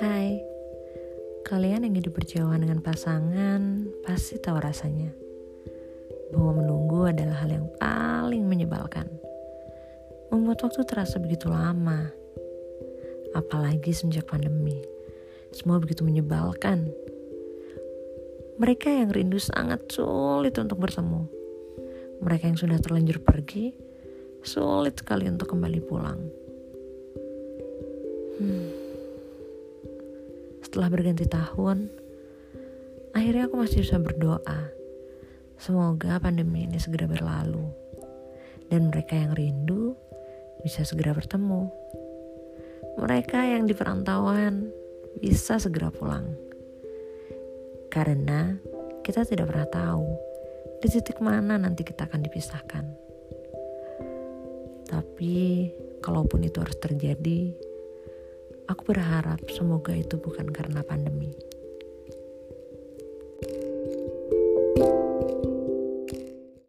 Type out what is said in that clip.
Hai, kalian yang hidup berjauhan dengan pasangan pasti tahu rasanya bahwa menunggu adalah hal yang paling menyebalkan. Membuat waktu terasa begitu lama, apalagi sejak pandemi. Semua begitu menyebalkan. Mereka yang rindu sangat sulit untuk bertemu. Mereka yang sudah terlanjur pergi, sulit sekali untuk kembali pulang. Hmm setelah berganti tahun, akhirnya aku masih bisa berdoa. Semoga pandemi ini segera berlalu dan mereka yang rindu bisa segera bertemu. Mereka yang di perantauan bisa segera pulang. Karena kita tidak pernah tahu di titik mana nanti kita akan dipisahkan. Tapi kalaupun itu harus terjadi, Aku berharap semoga itu bukan karena pandemi.